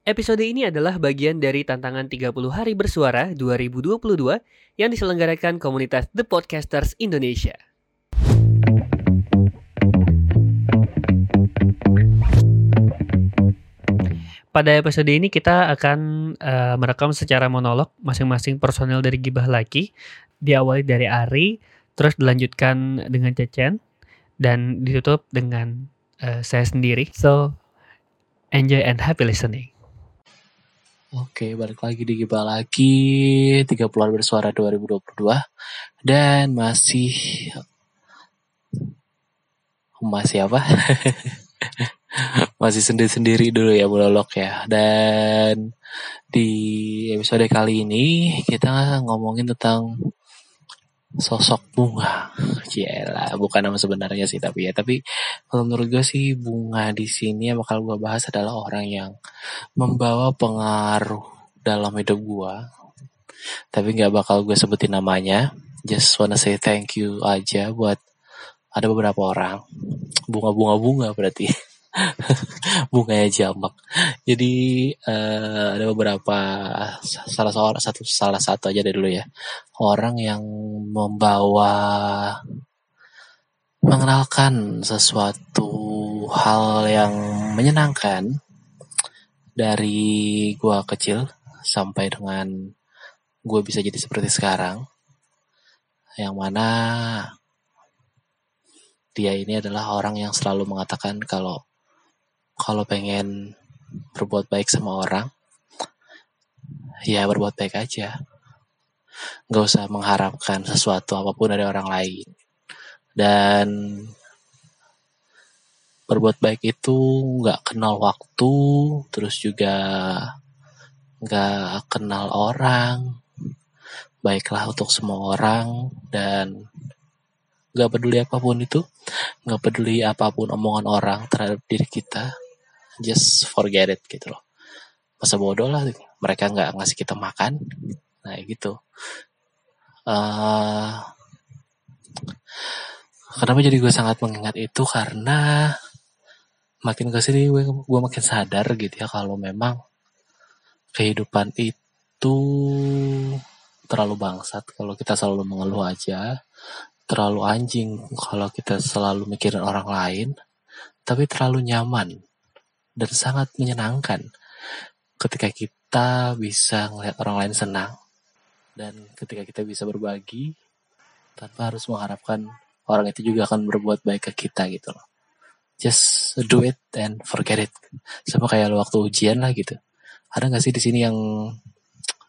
Episode ini adalah bagian dari tantangan 30 hari bersuara 2022 yang diselenggarakan komunitas The Podcasters Indonesia. Pada episode ini kita akan uh, merekam secara monolog masing-masing personel dari Gibah Laki. Diawali dari Ari, terus dilanjutkan dengan Cecen, dan ditutup dengan uh, saya sendiri. So, enjoy and happy listening. Oke, balik lagi di Gibah lagi 30 hari bersuara 2022 dan masih masih apa? masih sendiri-sendiri dulu ya monolog ya. Dan di episode kali ini kita ngomongin tentang sosok bunga. Cielah, bukan nama sebenarnya sih tapi ya. Tapi kalau menurut gue sih bunga di sini yang bakal gue bahas adalah orang yang membawa pengaruh dalam hidup gue. Tapi nggak bakal gue sebutin namanya. Just wanna say thank you aja buat ada beberapa orang. Bunga-bunga-bunga berarti. bunganya jamak. Jadi uh, ada beberapa salah seorang satu salah satu aja dari dulu ya orang yang membawa mengenalkan sesuatu hal yang menyenangkan dari gua kecil sampai dengan gue bisa jadi seperti sekarang yang mana dia ini adalah orang yang selalu mengatakan kalau kalau pengen berbuat baik sama orang, ya berbuat baik aja. Gak usah mengharapkan sesuatu apa pun dari orang lain. Dan berbuat baik itu gak kenal waktu, terus juga gak kenal orang. Baiklah untuk semua orang dan gak peduli apa pun itu, gak peduli apa pun omongan orang terhadap diri kita, just forget it gitu loh. Masa bodoh lah mereka nggak ngasih kita makan. Nah gitu. Uh, kenapa jadi gue sangat mengingat itu? Karena makin ke sini gue, gue makin sadar gitu ya kalau memang kehidupan itu terlalu bangsat. Kalau kita selalu mengeluh aja terlalu anjing. Kalau kita selalu mikirin orang lain tapi terlalu nyaman dan sangat menyenangkan ketika kita bisa melihat orang lain senang dan ketika kita bisa berbagi tanpa harus mengharapkan orang itu juga akan berbuat baik ke kita gitu loh. Just do it and forget it. Sama kayak waktu ujian lah gitu. Ada gak sih di sini yang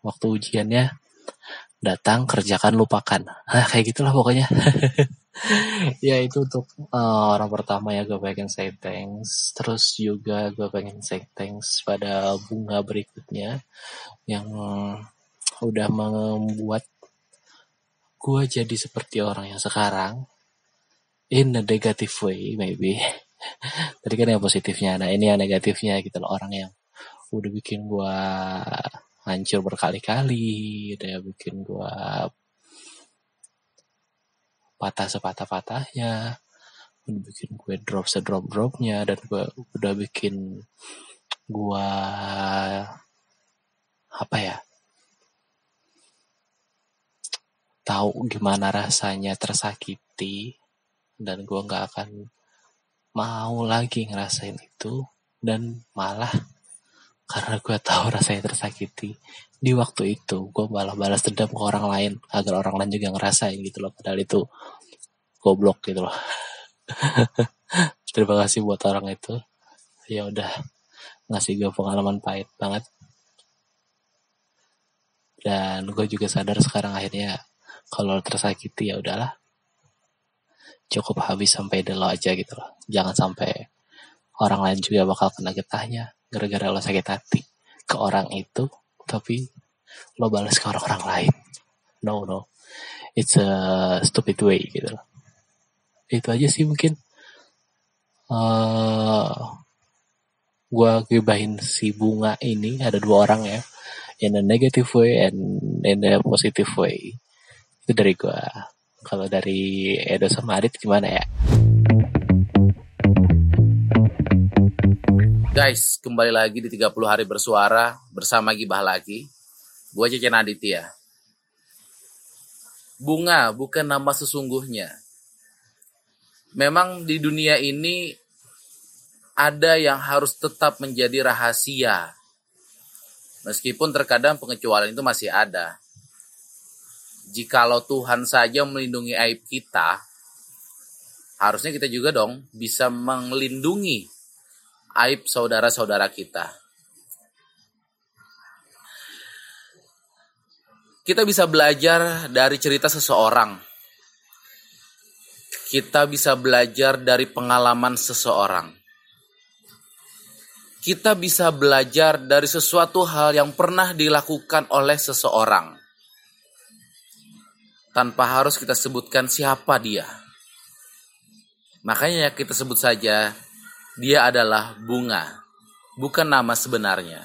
waktu ujiannya datang kerjakan lupakan. Nah kayak gitulah pokoknya. ya itu untuk uh, orang pertama ya gue pengen say thanks. Terus juga gue pengen say thanks pada bunga berikutnya yang udah membuat gue jadi seperti orang yang sekarang. In a negative way maybe. Tadi kan yang positifnya nah ini yang negatifnya gitu loh. Orang yang udah bikin gue hancur berkali-kali udah bikin gue patah sepatah-patahnya. Udah bikin gue drop sedrop dropnya dan gue udah bikin gue apa ya tahu gimana rasanya tersakiti dan gue nggak akan mau lagi ngerasain itu dan malah karena gue tahu rasanya tersakiti. Di waktu itu gue malah balas dendam ke orang lain agar orang lain juga ngerasain gitu loh. Padahal itu goblok gitu loh. Terima kasih buat orang itu. Ya udah ngasih gue pengalaman pahit banget. Dan gue juga sadar sekarang akhirnya kalau tersakiti ya udahlah. Cukup habis sampai delo aja gitu loh. Jangan sampai orang lain juga bakal kena getahnya gara-gara lo sakit hati ke orang itu tapi lo balas ke orang-orang lain. No no. It's a stupid way gitu. Loh itu aja sih mungkin. Uh, gua gibahin si bunga ini ada dua orang ya in a negative way and in a positive way. Itu dari gua. Kalau dari Edo sama Adit gimana ya Guys, kembali lagi di 30 hari bersuara bersama Gibah lagi. Gue Cecen Aditya. Bunga bukan nama sesungguhnya. Memang di dunia ini ada yang harus tetap menjadi rahasia. Meskipun terkadang pengecualian itu masih ada. Jikalau Tuhan saja melindungi aib kita, harusnya kita juga dong bisa melindungi aib saudara-saudara kita. Kita bisa belajar dari cerita seseorang. Kita bisa belajar dari pengalaman seseorang. Kita bisa belajar dari sesuatu hal yang pernah dilakukan oleh seseorang. Tanpa harus kita sebutkan siapa dia. Makanya kita sebut saja dia adalah bunga, bukan nama sebenarnya.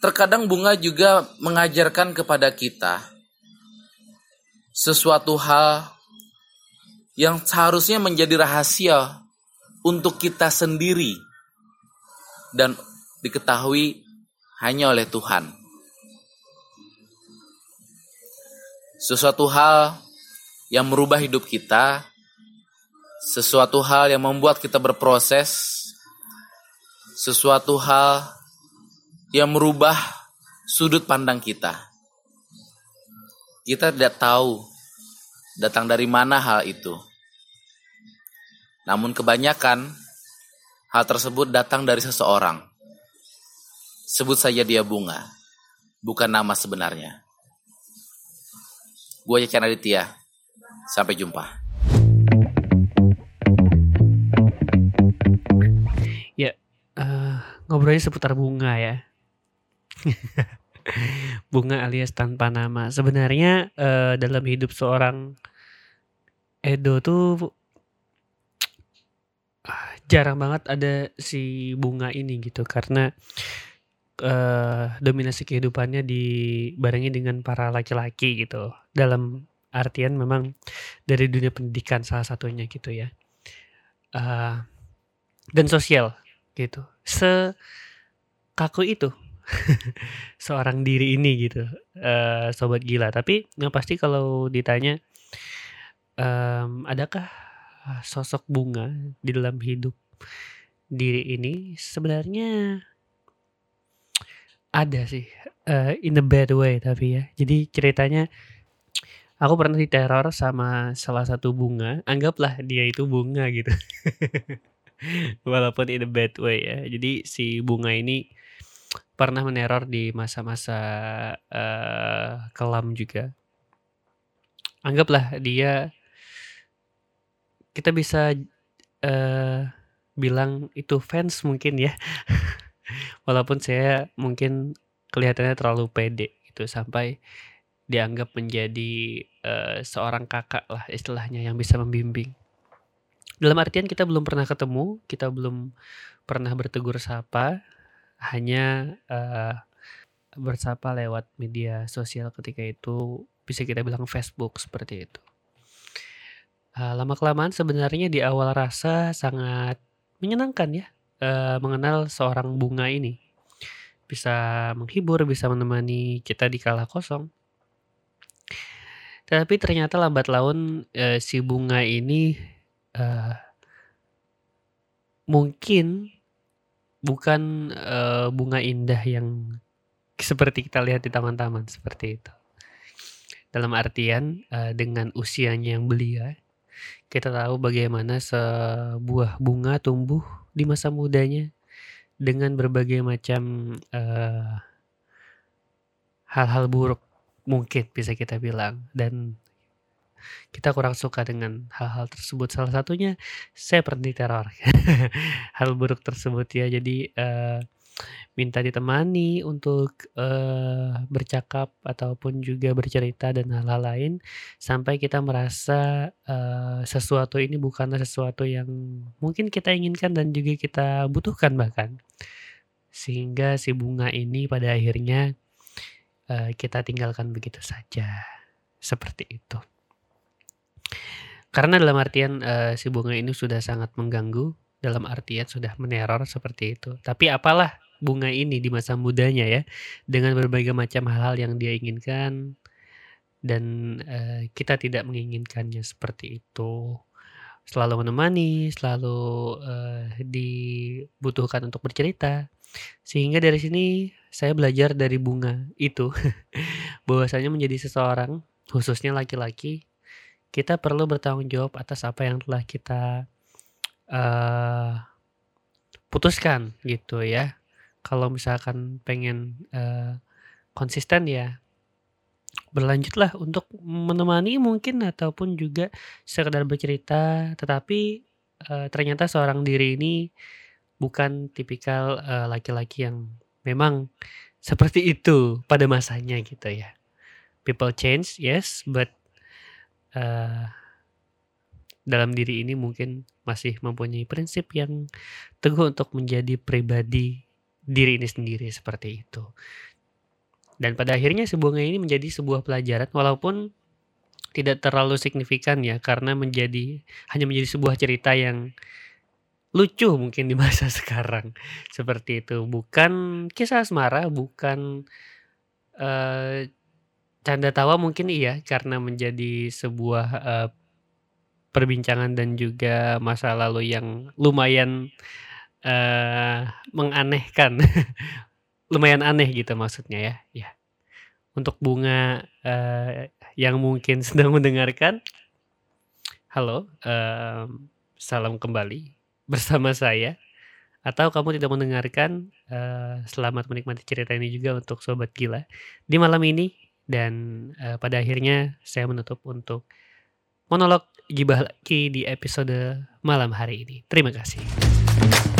Terkadang bunga juga mengajarkan kepada kita sesuatu hal yang seharusnya menjadi rahasia untuk kita sendiri dan diketahui hanya oleh Tuhan. Sesuatu hal yang merubah hidup kita sesuatu hal yang membuat kita berproses, sesuatu hal yang merubah sudut pandang kita. Kita tidak tahu datang dari mana hal itu. Namun kebanyakan hal tersebut datang dari seseorang. Sebut saja dia bunga, bukan nama sebenarnya. Gue Yakin Aditya, sampai jumpa. Ngobrolnya seputar bunga ya. bunga alias tanpa nama. Sebenarnya uh, dalam hidup seorang Edo tuh jarang banget ada si bunga ini gitu karena uh, dominasi kehidupannya dibarengi dengan para laki-laki gitu. Dalam artian memang dari dunia pendidikan salah satunya gitu ya. Uh, dan sosial gitu. Sekaku itu seorang diri ini gitu uh, sobat gila. Tapi yang pasti kalau ditanya um, adakah sosok bunga di dalam hidup diri ini? Sebenarnya ada sih uh, in a bad way tapi ya. Jadi ceritanya aku pernah diteror sama salah satu bunga. Anggaplah dia itu bunga gitu Walaupun in a bad way ya. Jadi si bunga ini pernah meneror di masa-masa uh, kelam juga. Anggaplah dia kita bisa uh, bilang itu fans mungkin ya. Walaupun saya mungkin kelihatannya terlalu pede itu sampai dianggap menjadi uh, seorang kakak lah istilahnya yang bisa membimbing. Dalam artian kita belum pernah ketemu, kita belum pernah bertegur sapa, hanya uh, bersapa lewat media sosial ketika itu bisa kita bilang Facebook seperti itu. Uh, lama kelamaan sebenarnya di awal rasa sangat menyenangkan ya uh, mengenal seorang bunga ini. Bisa menghibur, bisa menemani kita di kala kosong. Tapi ternyata lambat laun uh, si bunga ini uh, mungkin bukan, uh, bunga indah yang seperti kita lihat di taman-taman, seperti itu. Dalam artian, uh, dengan usianya yang belia, kita tahu bagaimana sebuah bunga tumbuh di masa mudanya dengan berbagai macam, hal-hal buruk mungkin bisa kita bilang dan kita kurang suka dengan hal-hal tersebut. Salah satunya saya pernah diteror. Hal buruk tersebut ya. Jadi uh, minta ditemani untuk uh, bercakap ataupun juga bercerita dan hal-hal lain sampai kita merasa uh, sesuatu ini bukanlah sesuatu yang mungkin kita inginkan dan juga kita butuhkan bahkan sehingga si bunga ini pada akhirnya uh, kita tinggalkan begitu saja seperti itu. Karena dalam artian uh, si bunga ini sudah sangat mengganggu dalam artian sudah meneror seperti itu. Tapi apalah bunga ini di masa mudanya ya dengan berbagai macam hal-hal yang dia inginkan dan uh, kita tidak menginginkannya seperti itu. Selalu menemani, selalu uh, dibutuhkan untuk bercerita. Sehingga dari sini saya belajar dari bunga itu bahwasanya menjadi seseorang khususnya laki-laki kita perlu bertanggung jawab atas apa yang telah kita uh, putuskan gitu ya. Kalau misalkan pengen uh, konsisten ya berlanjutlah untuk menemani mungkin ataupun juga sekedar bercerita tetapi uh, ternyata seorang diri ini bukan tipikal laki-laki yang memang seperti itu pada masanya gitu ya. People change, yes, but uh, dalam diri ini mungkin masih mempunyai prinsip yang teguh untuk menjadi pribadi diri ini sendiri seperti itu. Dan pada akhirnya sebuah ini menjadi sebuah pelajaran walaupun tidak terlalu signifikan ya karena menjadi hanya menjadi sebuah cerita yang lucu mungkin di masa sekarang seperti itu bukan kisah asmara bukan uh, canda tawa mungkin iya karena menjadi sebuah uh, perbincangan dan juga masa lalu yang lumayan uh, menganehkan. Lumayan aneh gitu maksudnya ya ya. Untuk bunga uh, yang mungkin sedang mendengarkan. Halo uh, salam kembali bersama saya. Atau kamu tidak mendengarkan uh, selamat menikmati cerita ini juga untuk sobat gila. Di malam ini dan uh, pada akhirnya saya menutup untuk monolog gibah lagi di episode malam hari ini. Terima kasih